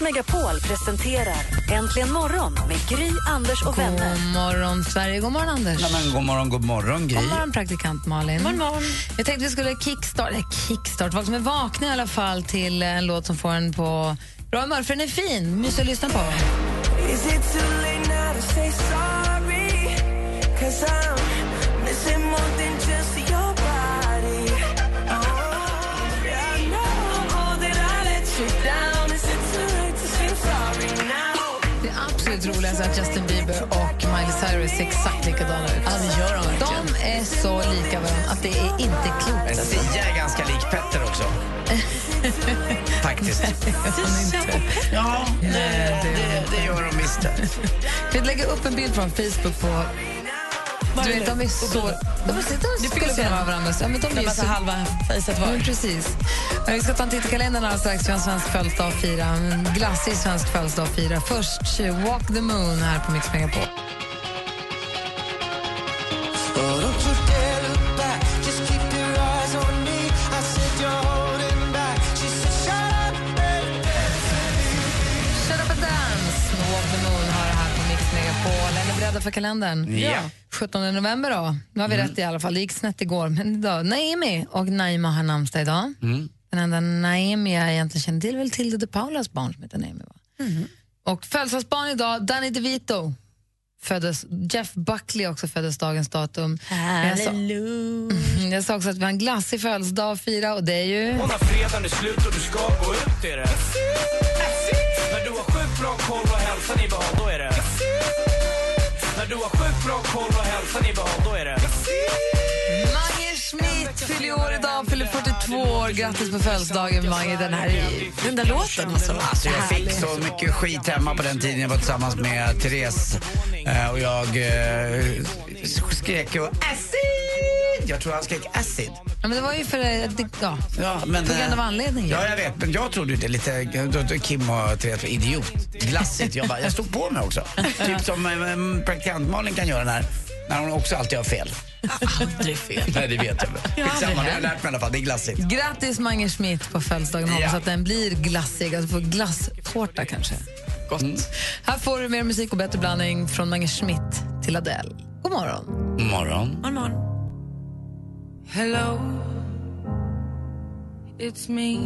Megapol presenterar Äntligen morgon med Gry, Anders och vänner. God morgon, Sverige. God morgon, Anders. Ja, men god morgon, god morgon, Gry. God morgon, praktikant Malin. God morgon. Jag tänkte vi skulle kickstart, eller kickstart, folk som är vakna i alla fall till en låt som får en på bra humör, för den är fin. Mysig att lyssna på. Is it too late now to say sorry? Cause I'm roligaste är att Justin Bieber och Miley Cyrus ser exakt likadana ut. Ja, det gör de De är så lika varandra att det är inte klokt. Men Sia är ganska lik Petter också. Faktiskt. Ja, det, det, det gör de visst. Vi lägger upp en bild från Facebook på... Du vet, de är så... De, skulle kunna vara varandra. Ja, men de är så, halva fejset Ja, precis. Men vi ska ta en titt i kalendern alldeles strax. Vi har en svensk födelsedag att fira. En glassig svensk födelsedag att fira. Först Walk the Moon här på Mix Megapol. För kalendern? Ja. 17 november då. Nu har vi rätt i alla fall. Det gick snett igår. Men idag, Naomi och Naima har namnsdag idag. Den enda Naomi jag egentligen känner till är väl Tilde de Paulas barn som heter Naomi. Va? Och födelsedagsbarn idag, Danny DeVito. Föddes, Jeff Buckley också föddes dagens datum. Jag sa, jag sa också att vi har en glassig födelsedag att fira och det är ju... Och när fredagen är slut och du ska gå ut är det När du har sjukt bra koll och hälsan i behåll, då är det När du har sjukt bra koll och hälsan i behåll, då är det Mange Schmidt fyller år idag, fyller 42 år. Grattis på födelsedagen, Mange. Den här är, den där låten alltså. Alltså, jag fick så mycket skit hemma på den tiden jag var tillsammans med Therese. Eh, och jag eh, skrek ju! Jag tror han skrek acid. Ja, men det var ju för... eh, det- Ja, Ja, men, på grund av eh, anledning. Ja, jag vet. Men jag trodde det lite... Då, då Kim och Therese var idiot. Glassigt. Jag, bara, jag stod på mig också. typ som eh, praktikant Malin kan göra när, när hon också alltid har fel. Aldrig fel. Nej, det vet jag väl. Skitsamma, det har jag lärt mig i alla fall. Det är glassigt. Grattis Mange Schmidt på födelsedagen. Hoppas Ja. att den blir glassig. Alltså få glasstårta kanske. Gott. Här får du mer musik och bättre blandning från Mange Schmidt till Adele. God morgon. Morgon. Hello, it's me.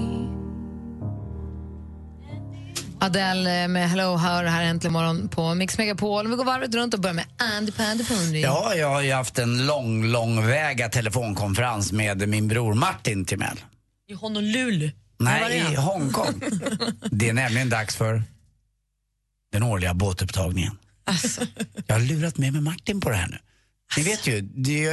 Adele med Hello Hör här äntligen morgon på Mix Megapol. Vi går varvet runt och börjar med Andy Pandy Pundy. Ja, jag har ju haft en lång, långväga telefonkonferens med min bror Martin Timell. I Honolulu. Nej, i Hongkong. Det är nämligen dags för den årliga båtupptagningen. Alltså. Jag har lurat med mig Martin på det här nu. Ni vet ju,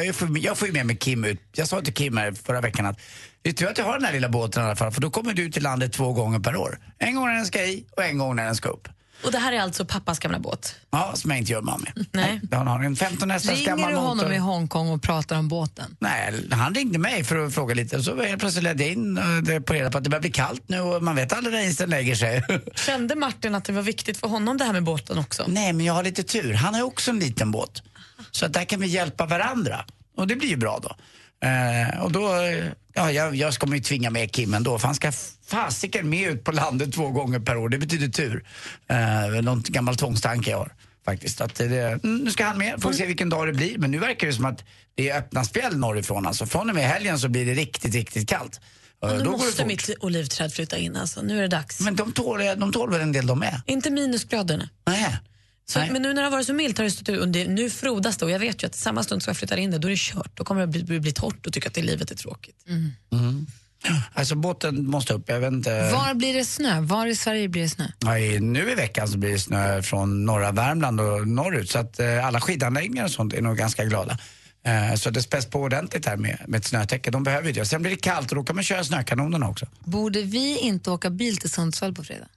jag, får, jag får ju med mig Kim ut. Jag sa till Kim här förra veckan att det är tur att jag har den här lilla båten i alla fall för då kommer du ut till landet två gånger per år. En gång när den ska i och en gång när den ska upp. Och det här är alltså pappas gamla båt? Ja, som jag inte gör av med. Nej. Han har en 15 hästars Ringer gammal du honom motor. i Hongkong och pratar om båten? Nej, han ringde mig för att fråga lite så helt plötsligt ledde jag in eh, på reda på att det börjar bli kallt nu och man vet aldrig när isen lägger sig. Kände Martin att det var viktigt för honom det här med båten också? Nej, men jag har lite tur. Han har också en liten båt. Så att där kan vi hjälpa varandra. Och det blir ju bra då. Eh, och då, eh, ja, jag, jag ska ju tvinga med Kim ändå för han ska fasiken med ut på landet två gånger per år. Det betyder tur. Eh, någon gammal tvångstanke jag har faktiskt. Att det, mm, nu ska han med, får se vilken dag det blir. Men nu verkar det som att det är öppna spjäll norrifrån. Alltså från och med helgen så blir det riktigt, riktigt kallt. Eh, nu då måste mitt olivträd flytta in alltså. Nu är det dags. Men de tål, de tål väl en del de med? Inte minusgraderna. Nej. Så, Nej. men nu när det har varit så milt har det stått det- Nu frodas det och jag vet ju att samma stund som jag flyttar in det, då är det kört. Då kommer det bli, bli, bli torrt och tycka att det livet är tråkigt. Alltså båten måste upp, jag vet inte. Var blir det snö? Var i Sverige blir det snö? I- nu i veckan så blir det snö från norra Värmland och norrut så att eh, alla skidanläggningar och sånt är nog ganska glada. Eh, så det späs på ordentligt här med, med ett snötäcke. De behöver ju det. Sen blir det kallt och då kan man köra snökanonerna också. Borde vi inte åka bil till Sundsvall på fredag?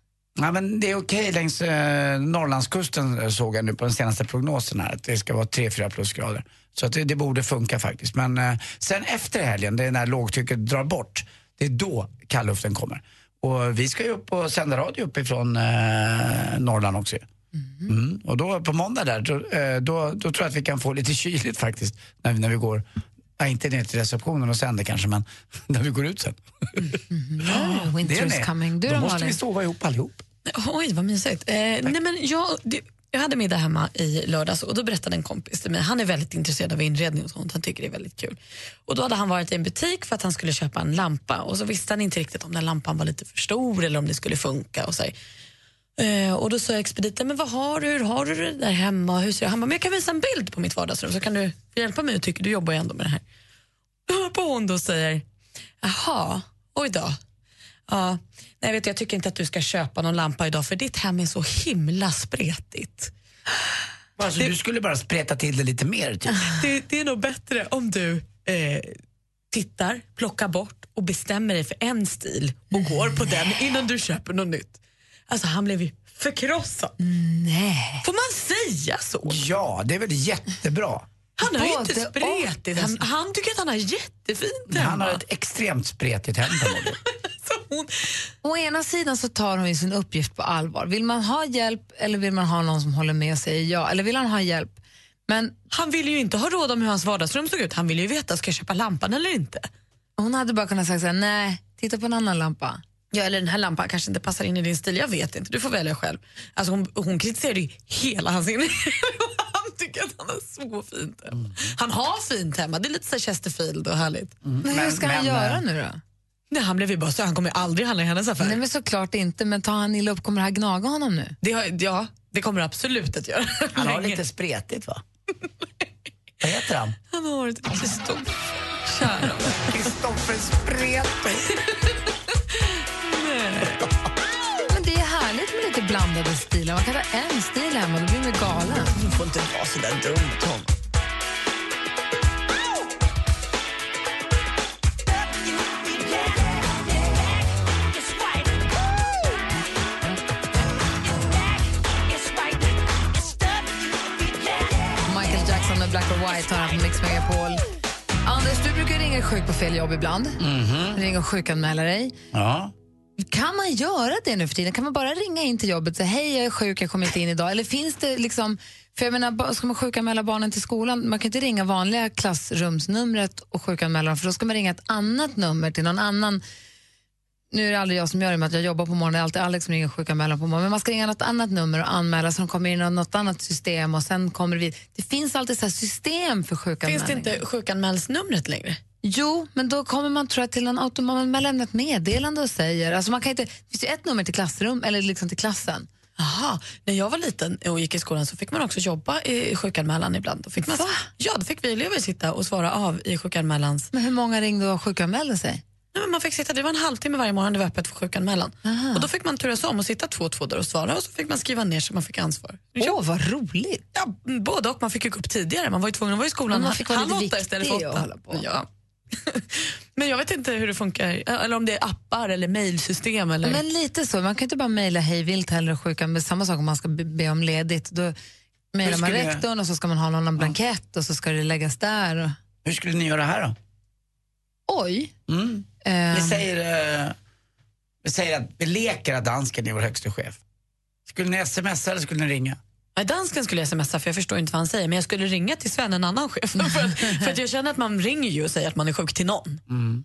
Ja, men det är okej längs eh, Norrlandskusten eh, såg jag nu på den senaste prognosen här att det ska vara 3-4 plusgrader. Så att det, det borde funka faktiskt. Men eh, sen efter helgen, det är när lågtrycket drar bort, det är då kallluften kommer. Och vi ska ju upp och sända radio uppifrån eh, Norrland också. ju. Mm. Och då på måndag där, då, eh, då, då tror jag att vi kan få lite kyligt faktiskt när, när vi går, ja, inte ner till receptionen och sänder kanske, men när vi går ut sen. Mm, winter is coming. Du då då måste vi sova ihop allihop. Oj, vad mysigt. Eh, nej, men jag, det, jag hade middag hemma i lördags och då berättade en kompis till mig, han är väldigt intresserad av inredning och sånt, han tycker det är väldigt kul. Och då hade han varit i en butik för att han skulle köpa en lampa och så visste han inte riktigt om den lampan var lite för stor eller om det skulle funka. Och så. Eh, och då sa expediten, men vad har du, hur har du det där hemma? Hur ser det? Han bara, men jag kan visa en bild på mitt vardagsrum så kan du hjälpa mig och tycker du jobbar ju ändå med det här. Då hör på hon då och säger, jaha, oj då. Ja, nej, vet du, jag tycker inte att du ska köpa någon lampa idag för ditt hem är så himla spretigt. Alltså, du skulle bara spreta till det lite mer typ. Det, det är nog bättre om du eh, tittar, plockar bort och bestämmer dig för en stil och går på den innan du köper något nytt. Alltså han blev ju förkrossad. Nej. Får man säga så? Ja, det är väl jättebra. Han har ju inte spretigt. Han, han tycker att han har jättefint hemma. Han har ett extremt spretigt hem hon, Å ena sidan så tar hon sin uppgift på allvar. Vill man ha hjälp eller vill man ha någon som håller med och säger ja? Eller vill han ha hjälp? Men han ville ju inte ha råd om hur hans vardagsrum såg ut. Han ville ju veta, ska jag köpa lampan eller inte? hon hade bara kunnat säga nej, titta på en annan lampa. Ja, eller den här lampan kanske inte passar in i din stil. Jag vet inte, du får välja själv. Alltså hon, hon kritiserade ju hela hans inredning. Han tycker att han har så fint hemma. Han har fint hemma, det är lite så här Chesterfield och härligt. Men hur Men- ska han men, göra eh, nu då? Nej, han blev ju bara så, han kommer aldrig handla i hennes affär. Nej men såklart inte, men tar han illa upp, kommer det här gnaga honom nu? det har, ja, det kommer det absolut att göra. Han har lite spretigt va? Vad heter han? Han har varit Kristoffer. Kära Kristoffer Spreto. Men det är härligt med lite blandade stilar. Man kan ha en stil hemma, då blir man galen. Du får inte vara så där dum, Tom. White har på Mix Megapol. Anders, du brukar ringa sjuk på fel jobb ibland. Ringa och sjukanmäla dig. Ja. Kan man göra det nu för tiden? Kan man bara ringa in till jobbet och säga hej, jag är sjuk, jag kommer inte in idag? Eller finns det liksom, för jag menar, ska man sjukanmäla barnen till skolan, man kan inte ringa vanliga klassrumsnumret och sjukanmäla dem, för då ska man ringa ett annat nummer till någon annan. Nu är det aldrig jag som gör det, med att jag jobbar på morgonen, det är alltid Alex som ringer och sjukanmäler på morgonen. Men man ska ringa något annat nummer och anmäla så de kommer in i något annat system och sen kommer det vid. Det finns alltid så här system för sjukanmälningar. Finns det inte sjukanmälsnumret längre? Jo, men då kommer man tror jag till en automat, man lämnar ett meddelande och säger, alltså man kan inte, det finns ju ett nummer till klassrum eller liksom till klassen. Aha. När jag var liten och gick i skolan så fick man också jobba i sjukanmälan ibland. Då fick man, Va? Ja, då fick vi elever sitta och svara av i sjukanmälans... Men hur många ringde och sjukanmälde sig? Nej, men man fick sitta, det var en halvtimme varje morgon det var öppet för sjukanmälan. Och då fick man turas om och sitta två och två där och svara och så fick man skriva ner så man fick ansvar. Åh, vad roligt! Ja, både och. Man fick ju gå upp tidigare. Man var ju tvungen att vara i skolan Men man fick vara halv lite åtta istället för åtta. Ja. men jag vet inte hur det funkar, eller om det är appar eller mejlsystem. Eller... Men lite så, man kan inte bara mejla hej vilt heller och sjukan, men samma sak om man ska be, om ledigt. Då mejlar man rektorn och så ska man ha någon blankett och så ska det läggas där. Och... Hur skulle ni göra här då? Oj! Mm. Eh, Vi, säger, eh, vi säger att vi leker att dansken är vår högste chef. Skulle ni smsa eller skulle ni ringa? Nej, dansken skulle jag smsa för jag förstår inte vad han säger men jag skulle ringa till Sven, en annan chef. för, att, för att jag känner att man ringer ju och säger att man är sjuk till någon.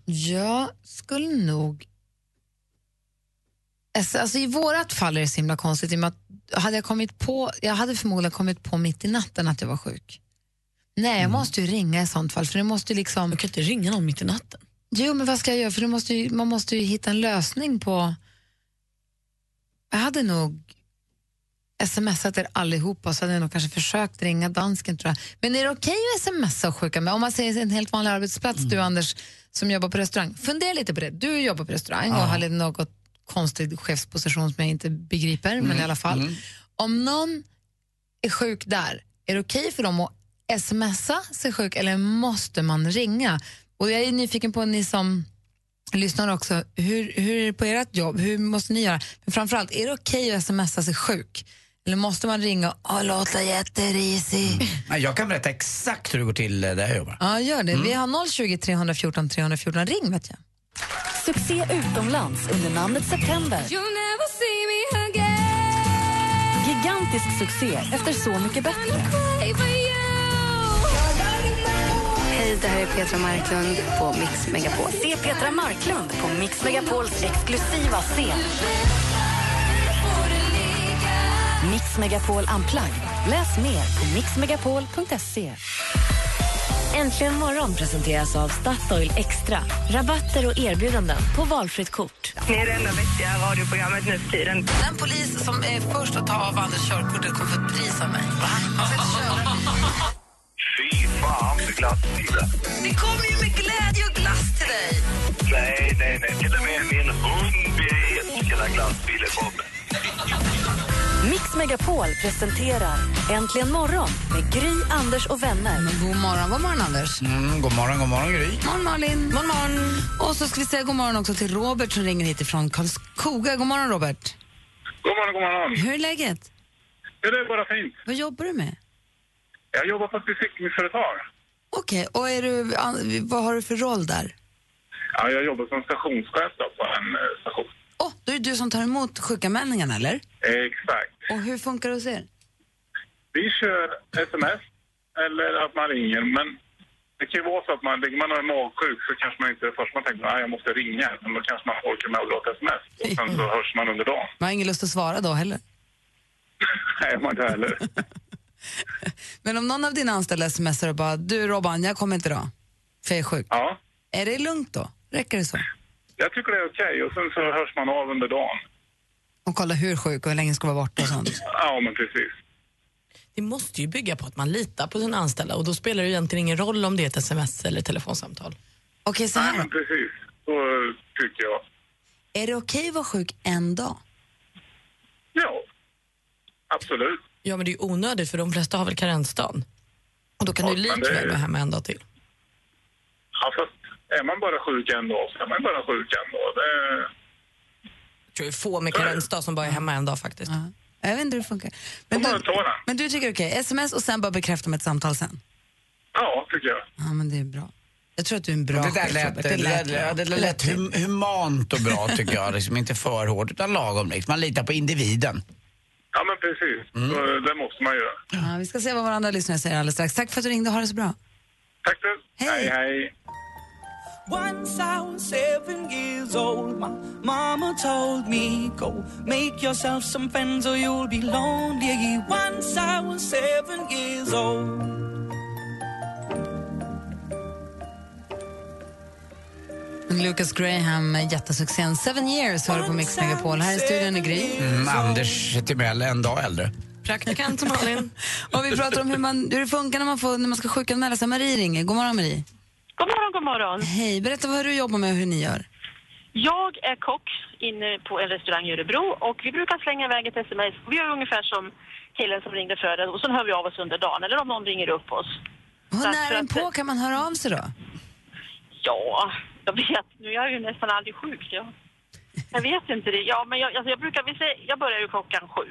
Jag skulle nog... Alltså, alltså, I vårat fall är det så himla konstigt. i och med att hade jag, kommit på, jag hade förmodligen kommit på mitt i natten att jag var sjuk. Nej, jag måste ju ringa i sånt fall. För det måste ju liksom... Man kan inte ringa någon mitt i natten. Jo, men vad ska jag göra? För måste ju, man måste ju hitta en lösning på... Jag hade nog smsat er allihopa så hade jag nog kanske försökt ringa dansken tror jag. Men är det okej att smsa och skicka med? Om man säger en helt vanlig arbetsplats, du Anders som jobbar på restaurang. Fundera lite på det. Du jobbar på restaurang och har något konstig chefsposition som jag inte begriper, men i alla fall. Om någon är sjuk där, är det okej för dem att smsa sig sjuk eller måste man ringa? Och jag är nyfiken på ni som lyssnar också, hur, hur är det på ert jobb? Hur måste ni göra? Men framförallt, är det okej att smsa sig sjuk? Eller måste man ringa och låta jätterisig? Nej, Jag kan berätta exakt hur det går till eh, där jag jobbar. Ja, gör det. Vi har 020 314 314. Ring vet jag. Succé utomlands under namnet September. Gigantisk succé efter Så mycket bättre. Hej, det här är Petra Marklund på Mix Megapol. Se Petra Marklund på Mix Megapols exklusiva scen. Mix Megapol Unplugged. Läs mer på mixmegapol.se. Äntligen morgon presenteras av Statoil Extra. Rabatter och erbjudanden på valfritt kort. Ni är det enda vettiga radioprogrammet nu för tiden. Den polis som är först att ta av Anders körkortet kommer få ett pris av mig. Fy för glassbilen. Det kommer ju med glädje och glass till dig. Nej, nej, nej. Till och med min hund älskar glassbilen, Bobbe. Mix Megapol presenterar Äntligen morgon med Gry, Anders och vänner. God morgon, god morgon Anders. Mm, god morgon, god morgon Gry. God morgon Malin. God morgon. Och så ska vi säga god morgon också till Robert som ringer hit ifrån Karlskoga. God morgon Robert. God morgon, god morgon. Hur är läget? Ja, det är bara fint. Vad jobbar du med? Jag jobbar på ett besiktningsföretag. Okej, och är du, an- vad har du för roll där? Ja, jag jobbar som stationschef då på en eh, station. Åh, då är det du som tar emot sjukanmälningarna eller? Exakt. Och hur funkar det hos er? Vi kör sms eller att man ringer, men det kan ju vara så att man, ligger man och är magsjuk så kanske man inte först man tänker att jag måste ringa, men då kanske man orkar med att låta sms och sen så hörs man under dagen. Man har ingen lust att svara då heller. Nej, man inte heller. Men om någon av dina anställda smsar och bara, du Robban, jag kommer inte idag, för jag är sjuk. Ja, Är det lugnt då? Räcker det så? jag tycker det är okej och sen så hörs man av under dagen. Och kolla hur sjuk och hur länge ska vara borta och sånt. Ja, men precis. Det måste ju bygga på att man litar på sina anställda och då spelar det egentligen ingen roll om det är ett sms eller ett telefonsamtal. Okej, så Nej, här men då. precis. Så tycker jag. Är det okej att vara sjuk en dag? Ja, absolut. Ja men det är ju onödigt för de flesta har väl karensdagen. Och då kan Ja, du likväl det- vara hemma en dag till. Ja, fast är man bara sjuk en dag så är man bara sjuk en dag. Det... Jag tror det är få med karensdag som bara är hemma en dag faktiskt. Ja. Jag vet inte hur det funkar. Men du, men du tycker okej, sms och sen bara bekräfta med ett samtal sen? Ja, tycker jag. Ja, men det är bra. Jag tror att du är en bra Det där lät, det lät, det lät, det lät hum, humant och bra tycker jag. Liksom inte för hårt utan lagom. Liksom. Man litar på individen. Ja, men precis. Så, det måste man göra. Ja, vi ska se vad våra andra lyssnare säger alldeles strax. Tack för att du ringde, ha det så bra. Tack du. Hej. hej. hej. Once I was seven years old, my mama told me, Go make yourself some friends or you'll be lonely. Once I was seven years old. Lucas Graham med jättesuccén Seven years hör du på Mix Megapol. Här i studion är Gry. Mm, Anders Timell, en dag äldre. Praktikant Malin. Och vi pratar om hur, man, hur det funkar när man, får, när man ska sjukanmäla sig. Marie ringer. God morgon Marie. God morgon, god morgon. Hej, berätta vad du jobbar med och hur ni gör. Jag är kock inne på en restaurang i Örebro och vi brukar slänga iväg ett sms. Vi gör ungefär som killen som ringde före och sen hör vi av oss under dagen eller om någon ringer upp oss. För en att- på kan man höra av sig då? Ja, jag vet. Nu är jag ju nästan aldrig sjuk. Jag, jag vet inte det. Ja, men jag, alltså jag brukar, vi säger, jag börjar ju klockan sju.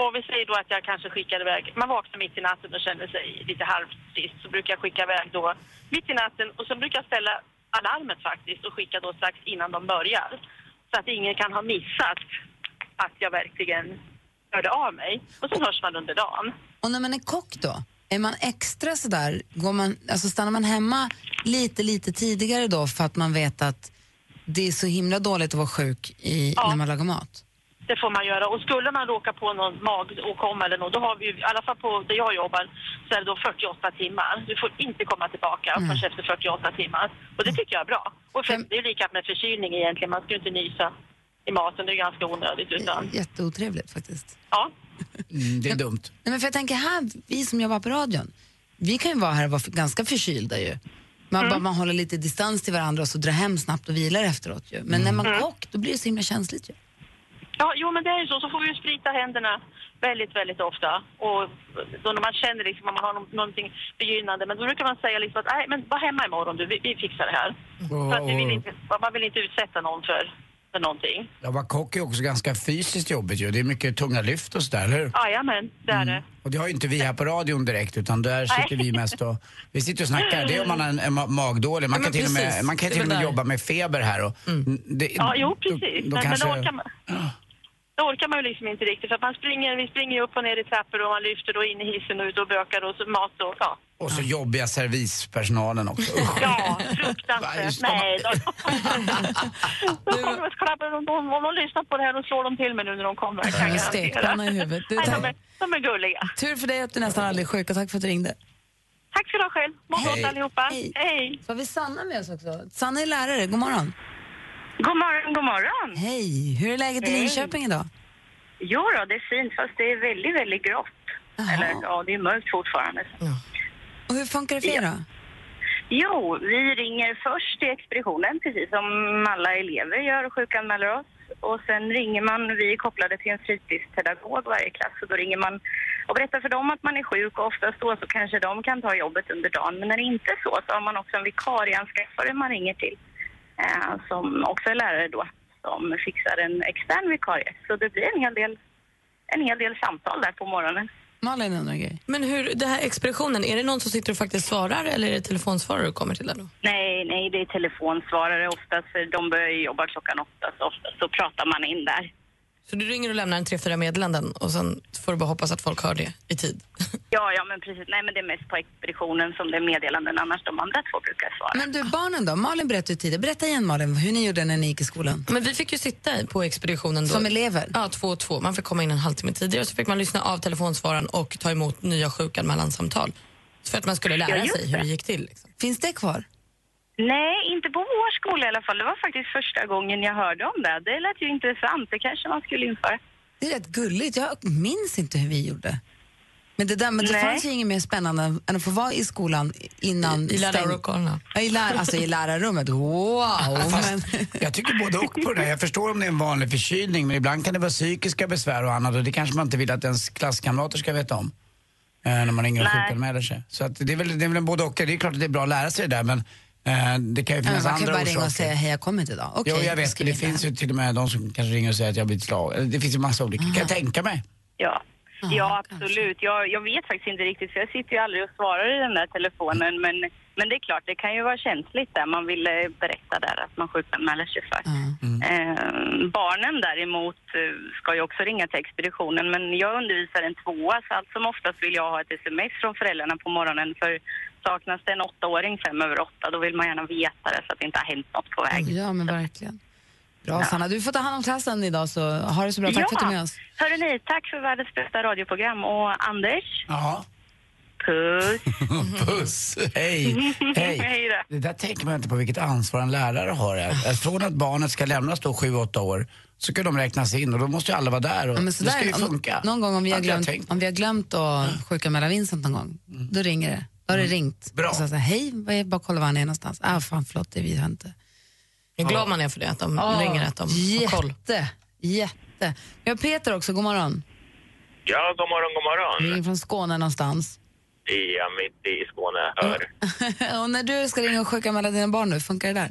Och vi säger då att jag kanske skickar iväg, man vaknar mitt i natten och känner sig lite halvtrist. Så brukar jag skicka iväg då mitt i natten och sen brukar jag ställa alarmet faktiskt och skicka då strax innan de börjar. Så att ingen kan ha missat att jag verkligen hörde av mig. Och sen hörs man under dagen. Och när man är kock då? Är man extra sådär, går man, alltså stannar man hemma lite, lite tidigare då för att man vet att det är så himla dåligt att vara sjuk i, Ja. när man lagar mat? Det får man göra. Och skulle man råka på någon magåkomma eller något, då har vi ju, i alla fall på där jag jobbar, så är det då 48 timmar. Du får inte komma tillbaka Mm. förrän efter 48 timmar. Och det tycker jag är bra. Och för, det är lika med förkylning egentligen, man ska ju inte nysa i maten, det är ganska onödigt. Utan, Jätteotrevligt faktiskt. ja. Mm, det är dumt. Nej, men för jag tänker här, vi som jobbar på radion, vi kan ju vara här och vara ganska förkylda ju. Man, bara, man håller lite distans till varandra och så drar hem snabbt och vilar efteråt ju. Men när man Mm. kock, då blir det så himla känsligt ju. Ja, jo men det är ju så. Så får vi ju sprita händerna Väldigt, väldigt ofta. Och då när man känner liksom att man har nå- någonting begynnande, men då brukar man säga liksom att nej, men var hemma imorgon du, vi, vi fixar det här. Och- För att vi vill och- inte, man vill inte utsätta någon för, för någonting. Ja, vara kock är också ganska fysiskt jobbigt ju. Det är mycket tunga lyft och sådär, eller hur? Jajamän, det är det. Och det har ju inte vi här på radion direkt utan där sitter vi mest och vi sitter och snackar. Det är om man har en, en ma- magdålig. Man Ja, kan men till och med, precis. man kan Det är till och väl med där. jobba med feber här och... Det, Ja, jo precis. Då, men, kanske... men då orkar man. Då orkar man ju liksom inte riktigt för att man springer, vi springer upp och ner i trappor och man lyfter då in i hissen och ut och bökar och så mat och ja. Och så jobbiga servispersonalen också. Usch. Ja, fruktansvärt. Nej, då, då kommer de klappa, om, om de lyssnar på det här och slår de till mig nu när de kommer. kan jag garantera. stekpanna i huvudet. Du, Nej, de, är, de är gulliga. Tur för dig att du nästan aldrig är sjuk och tack för att du ringde. Tack ska du ha själv. Må gott allihopa. Hej. Hej. Så har vi Sanna med oss också. Sanna är lärare, god morgon. God morgon, god morgon. Hej, hur är läget i Hej. Linköping idag? Jo då, det är fint fast det är väldigt, väldigt grått. Eller ja, det är mörkt fortfarande. Och hur funkar det för er då? Jo, vi ringer först till expeditionen precis som alla elever gör och sjukanmäler oss. Och sen ringer man, vi är kopplade till en fritidspedagog varje klass och då ringer man och berättar för dem att man är sjuk och oftast då så kanske de kan ta jobbet under dagen. Men när det inte är så så har man också en vikarieanskaffare man ringer till som också är lärare då som fixar en extern vikarie. Så det blir en hel del, en hel del samtal där på morgonen. Malin undrar en grej. Men hur, det här expeditionen, är det någon som sitter och faktiskt svarar eller är det telefonsvarare du kommer till där då? Nej, nej, det är telefonsvarare oftast. för De börjar jobba klockan åtta, så oftast så pratar man in där. Så du ringer och lämnar en tre, fyra meddelanden och sen får du bara hoppas att folk hör det i tid? Ja, ja, men precis. Nej, men det är mest på expeditionen som det är meddelanden. Annars de andra två brukar svara. Men du, barnen då? Malin berättade ju tidigare. Berätta igen Malin, hur ni gjorde när ni gick i skolan. Men vi fick ju sitta på expeditionen då. Som elever? Ja, två och två. Man fick komma in en halvtimme tidigare så fick man lyssna av telefonsvararen och ta emot nya sjukanmälansamtal. För att man skulle Ja, lära just sig hur det det. gick till. Liksom. Finns det kvar? Nej, inte på vår skola i alla fall. Det var faktiskt första gången jag hörde om det. Det lät ju intressant. Det kanske man skulle införa. Det är rätt gulligt. Jag minns inte hur vi gjorde. Men det, där, men det Nej. fanns ju inget mer spännande än att få vara i skolan innan... I stäng- lärarlokalerna. Ja, i, lär, alltså i lärarrummet. Wow! Men, Jag tycker både och på det. Jag förstår om det är en vanlig förkylning men ibland kan det vara psykiska besvär och annat och det kanske man inte vill att ens klasskamrater ska veta om. Eh, när man ringer och sjukanmäler sig. Så att det, är väl, det är väl en både och. Det är klart att det är bra att lära sig det där men det kan ju Ja, men finnas man kan andra bara orsaker. ringa och säga hej, jag kommer inte idag. Okej, jo, jag vet. Det finns ju till och med de som kanske ringer och säger att jag har blivit slag. Eller Det finns ju massa olika. Kan jag tänka mig. Ja. Ja, Ja, absolut. Jag, jag vet faktiskt inte riktigt, för jag sitter ju aldrig och svarar i den där telefonen. Men, men det är klart, det kan ju vara känsligt där. Man vill eh, berätta där att man sjukanmäler sig för. Eh, barnen däremot eh, ska ju också ringa till expeditionen, men jag undervisar en tvåa, så allt som oftast vill jag ha ett sms från föräldrarna på morgonen. För saknas det en åttaåring fem över åtta, då vill man gärna veta det så att det inte har hänt något på väg. Ja, men verkligen. Bra, Sanna. Du får ta hand om klassen idag, så ha det så bra. Tack för att du är med oss. Hörru ni, tack för världens bästa radioprogram. Och Anders, Ja. puss! Puss! Hej! Hej! Det där tänker man inte på vilket ansvar en lärare har. Att Från att barnet ska lämnas då 7-8 år så kan de räknas in och då måste ju alla vara där och Ja, men det ska ju om- funka. Någon gång om vi har glömt, om vi har glömt att sjukanmäla Vincent någon gång, då ringer det. Då har det ringt. Bra. Och så säger hej, vad är- bara kolla var han är någonstans. Ah, fan förlåt, det vi har inte. Hur glad man är för det, att de Ja, ringer att de har koll. Jätte, jätte. Vi har Peter också, god morgon. Ja, god morgon, god morgon. Ringer från Skåne någonstans. Ja, mitt i Skåne. Hör. och när du ska ringa och sjukanmäla dina barn nu, funkar det där?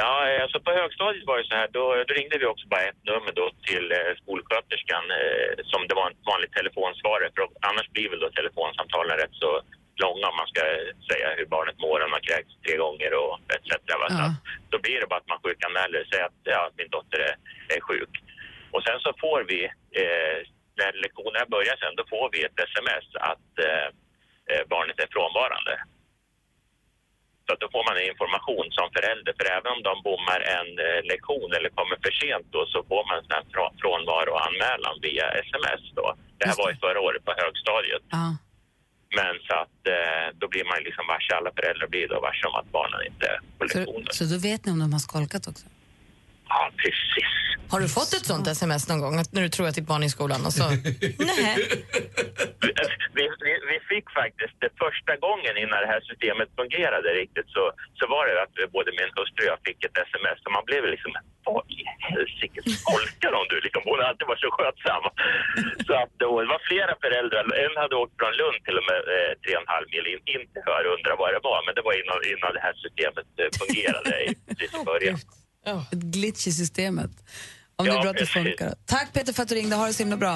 Ja, alltså på högstadiet var det så här, då, då ringde vi också bara ett nummer då till eh, skolsköterskan eh, som det var en vanlig telefonsvarare. För annars blir väl då telefonsamtalen rätt så långa om man ska säga hur barnet mår, om man kräks tre gånger och etc. Va? Så att, då blir det bara att man sjukanmäler och säger att ja, min dotter är, är sjuk. Och sen så får vi, eh, när lektionerna börjar sen, då får vi ett sms att eh, eh, barnet är frånvarande. Så att då får man information som förälder, för även om de bommar en eh, lektion eller kommer för sent då så får man en frånvaroanmälan via sms då. Det här var ju förra året på högstadiet. Ja. Men så att eh, då blir man liksom varse, alla föräldrar blir då varse om att barnen inte är på lektioner. Så, så då vet ni om de har skolkat också? Ja, precis. Har du fått ett sånt sms någon gång, när du tror att ditt barn är i skolan och så... Nej. Vi, vi, vi fick faktiskt det första gången innan det här systemet fungerade riktigt så, så var det att både min hustru och jag fick ett sms och man blev liksom vad i helsike skolkar de du? Liksom, hon har alltid varit så skötsam. Så att då, det var flera föräldrar, en hade åkt från Lund till och med eh, tre och en halv mil in, inte att undra vad det var, men det var innan, innan det här systemet eh, fungerade i, precis i början. Ett glitch i systemet. Om det Ja, är bra att det funkar. Tack Peter för att du ringde. Ha det så himla bra.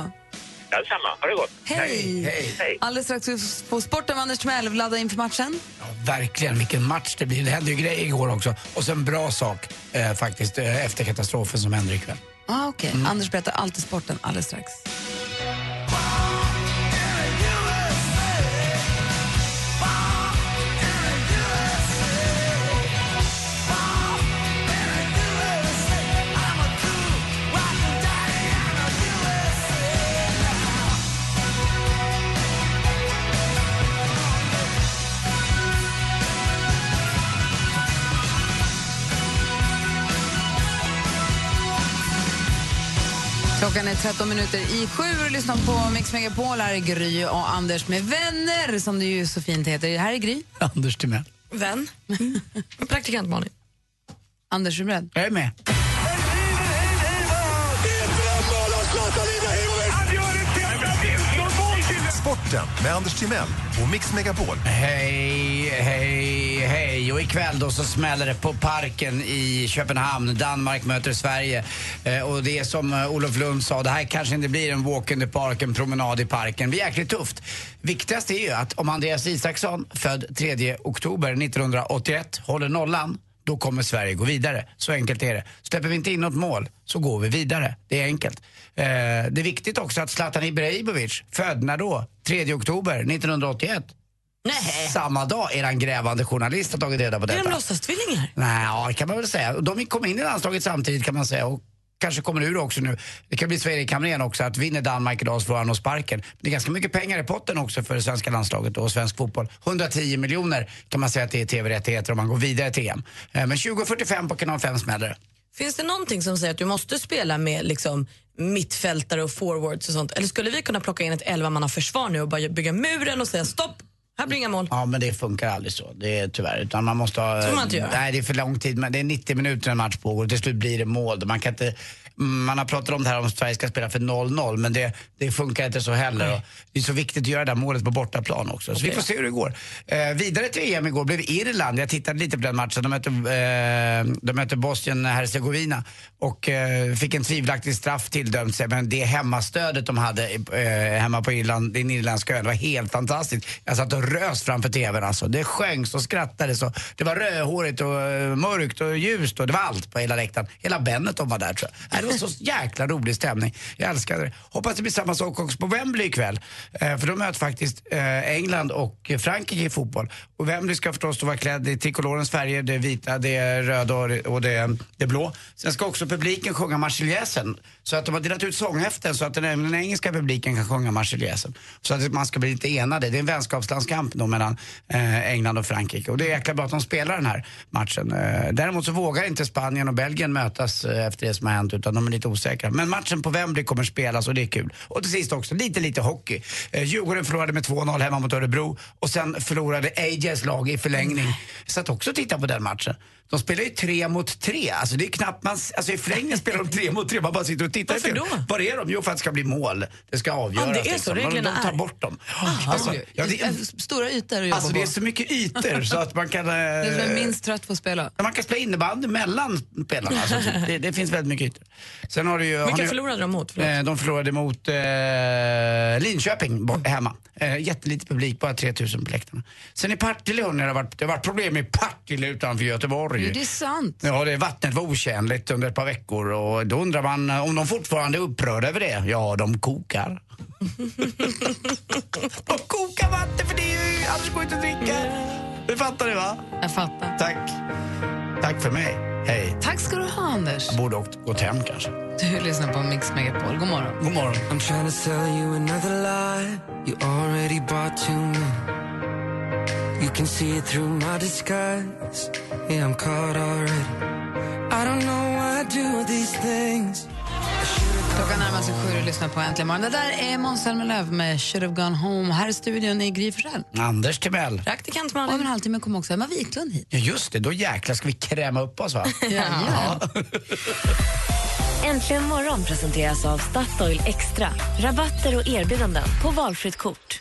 Ja, detsamma. Ha det gott. Hej! Alldeles strax på sporten med Anders Timell. Ladda inför matchen. Verkligen, vilken match det blir. Det hände ju grejer igår också. Och så en bra sak eh, faktiskt eh, efter katastrofen som händer ikväll. Ah, okay. Anders berättar alltid sporten alldeles strax. Klockan är 13 minuter i sju och lyssnar på Mix Megapol. Här är Gry och Anders med vänner, som det ju så fint heter. Här är Gry. Anders Timell. Vän. Praktikant Malin. Anders, är du beredd? Jag är med. Sporten med Anders Timell och Mix Megapol. Hej, hej, hej. Och ikväll då så smäller det på Parken i Köpenhamn. Danmark möter Sverige. Eh, och det är som eh, Olof Lund sa, det här kanske inte blir en walk in the park, en promenad i parken. Det blir jäkligt tufft. Viktigast är ju att om Andreas Isaksson, född 3 oktober 1981, håller nollan då kommer Sverige gå vidare. Så enkelt är det. Släpper vi inte in något mål så går vi vidare. Det är enkelt. Eh, det är viktigt också att Zlatan Ibrahimovic, född när då? 3 oktober 1981. Nej. Samma dag är han grävande journalist har tagit reda på Är detta. de låtsastvillingar? Nej, ja, kan man väl säga. De kom in i landslaget samtidigt kan man säga. Och kanske kommer ur också nu. Det kan bli Sverige Hamrén också, att vinner Danmark idag så får han nog sparken. Det är ganska mycket pengar i potten också för det svenska landslaget och svensk fotboll. 110 miljoner kan man säga att det är tv-rättigheter om man går vidare till EM. Eh, men 20.45 på kanal 5 smäller det. Finns det någonting som säger att du måste spela med liksom, mittfältare och forwards och sånt? Eller skulle vi kunna plocka in ett 11 försvar nu och bara bygga muren och säga stopp, här blir inga mål? Ja, men det funkar aldrig så. Det är tyvärr. Utan man måste ha... Får man inte göra? Nej, det är för lång tid. Men det är 90 minuter en match pågår och till slut blir det mål. Man kan inte... Man har pratat om det här om Sverige ska spela för 0-0 men det, det funkar inte så heller. Och det är så viktigt att göra det här målet på bortaplan också. Så vi får se hur det går. Eh, vidare till EM igår blev Irland. Jag tittade lite på den matchen. De mötte, eh, de mötte Bosnien-Hercegovina och eh, fick en tvivelaktig straff tilldömd sig. Men det hemmastödet de hade eh, hemma på Irland, den irländska ön var helt fantastiskt. Jag satt och rös framför tvn alltså. Det sjöngs och skrattades och det var rödhårigt och eh, mörkt och ljust och det var allt på hela läktaren. Hela Benetton var där tror jag. Det var så jäkla rolig stämning. Jag älskade det. Hoppas det blir samma sak också på Wembley ikväll. Eh, för de möter faktiskt eh, England och Frankrike i fotboll. Och Wembley ska förstås då vara klädd i trikolorens färger. Det är vita, det är röda och det, och det, är, det blå. Sen ska också publiken sjunga Marseljäsen. Så att de har delat ut sånghäften så att den, även den engelska publiken kan sjunga Marseljäsen. Så att man ska bli lite enade. Det är en vänskapslandskamp då mellan eh, England och Frankrike. Och det är jäkla bra att de spelar den här matchen. Eh, däremot så vågar inte Spanien och Belgien mötas eh, efter det som har hänt utan de är lite osäkra. Men matchen på Wembley kommer spelas och det är kul. Och till sist också lite, lite hockey. Eh, Djurgården förlorade med 2-0 hemma mot Örebro och sen förlorade AJs lag i förlängning. Jag satt också och tittade på den matchen. De spelar ju tre mot tre. Alltså det är knappt man... Alltså i förlängningen spelar de tre mot tre. Man bara sitter och tittar. Varför då? Var är de? Jo, för att det ska bli mål. Det ska avgöras. Ja, det är så liksom. reglerna de, de tar bort dem. Aha. Alltså, ja, det är, Stora ytor att jobba alltså det är så mycket ytor så att man kan... eh, Det är som är minst trött på att spela. Man kan spela innebandy mellan spelarna. Alltså, det, det finns väldigt mycket ytor. Sen har du ju, har Vilka ni- förlorade de mot? Förlåt. Eh, De förlorade mot eh, Linköping bort, hemma. Eh, jättelite publik, bara 3000 på läktarna. Sen i Partille hörni, det har varit, det har varit problem i Partille utanför Göteborg. Det är sant. Ja, det vattnet var otjänligt under ett par veckor och då undrar man eh, om de fortfarande är upprörda över det. Ja, de kokar. de kokar vatten för det är ju, annars går inte att dricka. Du fattar det va? Jag fattar. Tack. Tack för mig. Hej. Tack ska du ha, Anders. Jag borde åkt, gått hem kanske. Du lyssnar på Mix Megapol. God morgon. God morgon. You can see it through my disguise. Yeah, I'm caught already. I don't know why I do these things. Klockan närmar sig sju och lyssnar på Äntligen morgon. Det där är Måns Zelmerlöw med Should have gone home. Här i studion är Gry Forssell. Anders Timell. Praktikant Om en halvtimme kommer också Emma Wiklund hit. Ja, just det. Då jäklar ska vi kräma upp oss, va? Ja. Äntligen morgon presenteras av Statoil Extra. Rabatter och erbjudanden på valfritt kort.